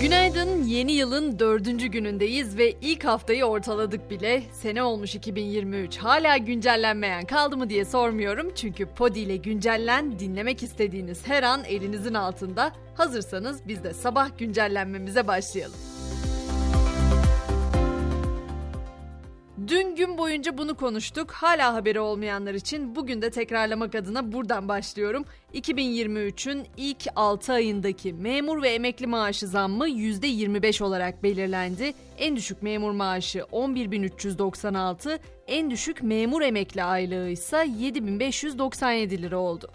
Günaydın, yeni yılın dördüncü günündeyiz ve ilk haftayı ortaladık bile. Sene olmuş 2023, hala güncellenmeyen kaldı mı diye sormuyorum. Çünkü Podi ile güncellen dinlemek istediğiniz her an elinizin altında. Hazırsanız biz de sabah güncellenmemize başlayalım. Gün boyunca bunu konuştuk. Hala haberi olmayanlar için bugün de tekrarlamak adına buradan başlıyorum. 2023'ün ilk 6 ayındaki memur ve emekli maaşı zammı %25 olarak belirlendi. En düşük memur maaşı 11.396, en düşük memur emekli aylığı ise 7597 lira oldu.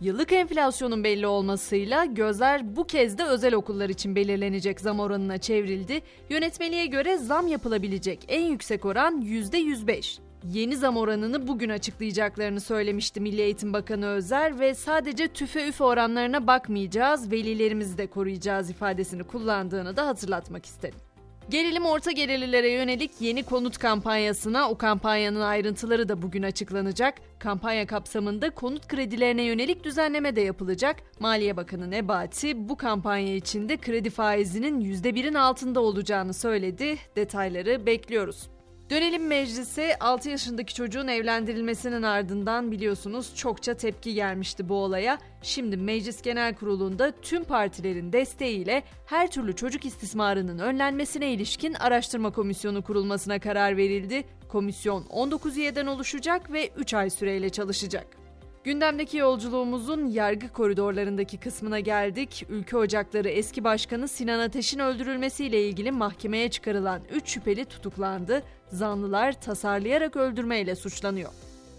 Yıllık enflasyonun belli olmasıyla gözler bu kez de özel okullar için belirlenecek zam oranına çevrildi. Yönetmeliğe göre zam yapılabilecek en yüksek oran %105. Yeni zam oranını bugün açıklayacaklarını söylemişti Milli Eğitim Bakanı Özer ve sadece tüfe üfe oranlarına bakmayacağız, velilerimizi de koruyacağız ifadesini kullandığını da hatırlatmak istedim. Gelelim orta gelirlilere yönelik yeni konut kampanyasına. O kampanyanın ayrıntıları da bugün açıklanacak. Kampanya kapsamında konut kredilerine yönelik düzenleme de yapılacak. Maliye Bakanı Nebati bu kampanya içinde kredi faizinin %1'in altında olacağını söyledi. Detayları bekliyoruz. Dönelim meclise 6 yaşındaki çocuğun evlendirilmesinin ardından biliyorsunuz çokça tepki gelmişti bu olaya. Şimdi Meclis Genel Kurulu'nda tüm partilerin desteğiyle her türlü çocuk istismarının önlenmesine ilişkin araştırma komisyonu kurulmasına karar verildi. Komisyon 19 üyeden oluşacak ve 3 ay süreyle çalışacak. Gündemdeki yolculuğumuzun yargı koridorlarındaki kısmına geldik. Ülke Ocakları eski başkanı Sinan Ateş'in öldürülmesiyle ilgili mahkemeye çıkarılan 3 şüpheli tutuklandı. Zanlılar tasarlayarak öldürmeyle suçlanıyor.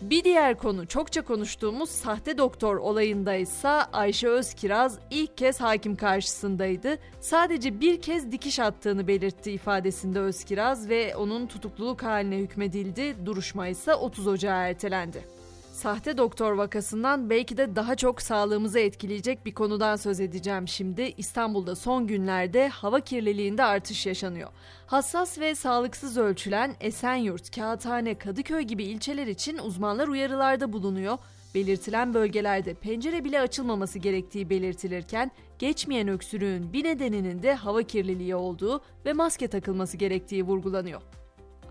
Bir diğer konu çokça konuştuğumuz sahte doktor olayında ise Ayşe Özkiraz ilk kez hakim karşısındaydı. Sadece bir kez dikiş attığını belirtti ifadesinde Özkiraz ve onun tutukluluk haline hükmedildi. Duruşma ise 30 Ocağı ertelendi. Sahte doktor vakasından belki de daha çok sağlığımızı etkileyecek bir konudan söz edeceğim şimdi. İstanbul'da son günlerde hava kirliliğinde artış yaşanıyor. Hassas ve sağlıksız ölçülen Esenyurt, Kağıthane, Kadıköy gibi ilçeler için uzmanlar uyarılarda bulunuyor. Belirtilen bölgelerde pencere bile açılmaması gerektiği belirtilirken geçmeyen öksürüğün bir nedeninin de hava kirliliği olduğu ve maske takılması gerektiği vurgulanıyor.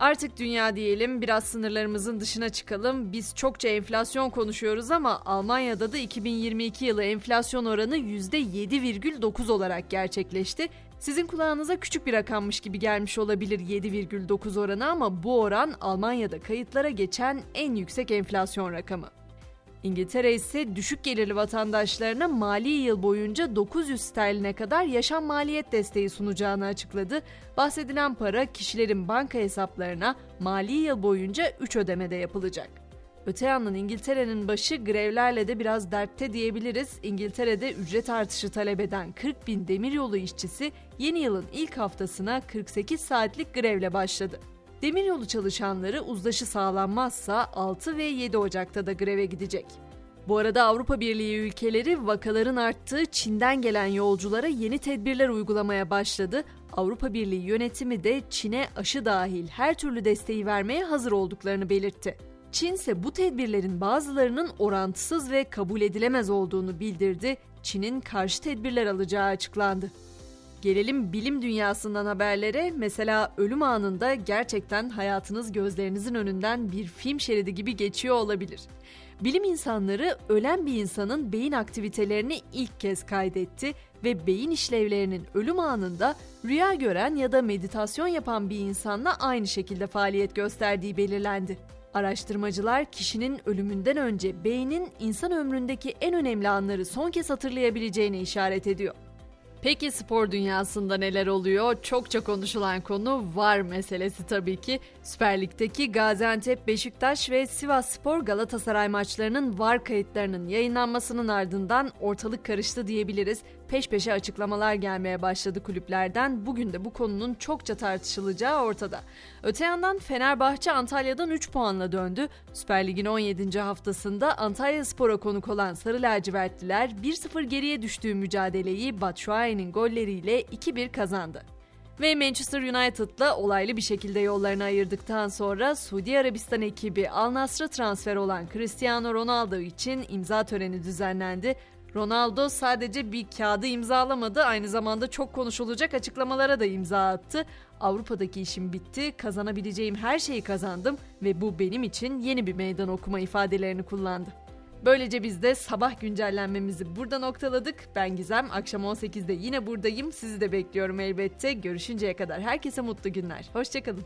Artık dünya diyelim biraz sınırlarımızın dışına çıkalım. Biz çokça enflasyon konuşuyoruz ama Almanya'da da 2022 yılı enflasyon oranı %7,9 olarak gerçekleşti. Sizin kulağınıza küçük bir rakammış gibi gelmiş olabilir 7,9 oranı ama bu oran Almanya'da kayıtlara geçen en yüksek enflasyon rakamı. İngiltere ise düşük gelirli vatandaşlarına mali yıl boyunca 900 sterline kadar yaşam maliyet desteği sunacağını açıkladı. Bahsedilen para kişilerin banka hesaplarına mali yıl boyunca 3 ödemede yapılacak. Öte yandan İngiltere'nin başı grevlerle de biraz dertte diyebiliriz. İngiltere'de ücret artışı talep eden 40 bin demiryolu işçisi yeni yılın ilk haftasına 48 saatlik grevle başladı. Demiryolu çalışanları uzlaşı sağlanmazsa 6 ve 7 Ocak'ta da greve gidecek. Bu arada Avrupa Birliği ülkeleri vakaların arttığı Çin'den gelen yolculara yeni tedbirler uygulamaya başladı. Avrupa Birliği yönetimi de Çin'e aşı dahil her türlü desteği vermeye hazır olduklarını belirtti. Çin ise bu tedbirlerin bazılarının orantısız ve kabul edilemez olduğunu bildirdi. Çin'in karşı tedbirler alacağı açıklandı. Gelelim bilim dünyasından haberlere. Mesela ölüm anında gerçekten hayatınız gözlerinizin önünden bir film şeridi gibi geçiyor olabilir. Bilim insanları ölen bir insanın beyin aktivitelerini ilk kez kaydetti ve beyin işlevlerinin ölüm anında rüya gören ya da meditasyon yapan bir insanla aynı şekilde faaliyet gösterdiği belirlendi. Araştırmacılar kişinin ölümünden önce beynin insan ömründeki en önemli anları son kez hatırlayabileceğine işaret ediyor. Peki spor dünyasında neler oluyor? Çokça konuşulan konu var meselesi tabii ki. Süper Lig'deki Gaziantep, Beşiktaş ve Sivas Spor Galatasaray maçlarının var kayıtlarının yayınlanmasının ardından ortalık karıştı diyebiliriz peş peşe açıklamalar gelmeye başladı kulüplerden. Bugün de bu konunun çokça tartışılacağı ortada. Öte yandan Fenerbahçe Antalya'dan 3 puanla döndü. Süper Lig'in 17. haftasında Antalya Spor'a konuk olan Sarı Lacivertliler 1-0 geriye düştüğü mücadeleyi Batshuayi'nin golleriyle 2-1 kazandı. Ve Manchester United'la olaylı bir şekilde yollarını ayırdıktan sonra Suudi Arabistan ekibi Al Nassr'a transfer olan Cristiano Ronaldo için imza töreni düzenlendi. Ronaldo sadece bir kağıdı imzalamadı, aynı zamanda çok konuşulacak açıklamalara da imza attı. Avrupa'daki işim bitti, kazanabileceğim her şeyi kazandım ve bu benim için yeni bir meydan okuma ifadelerini kullandı. Böylece biz de sabah güncellenmemizi burada noktaladık. Ben Gizem, akşam 18'de yine buradayım. Sizi de bekliyorum elbette. Görüşünceye kadar herkese mutlu günler. Hoşçakalın.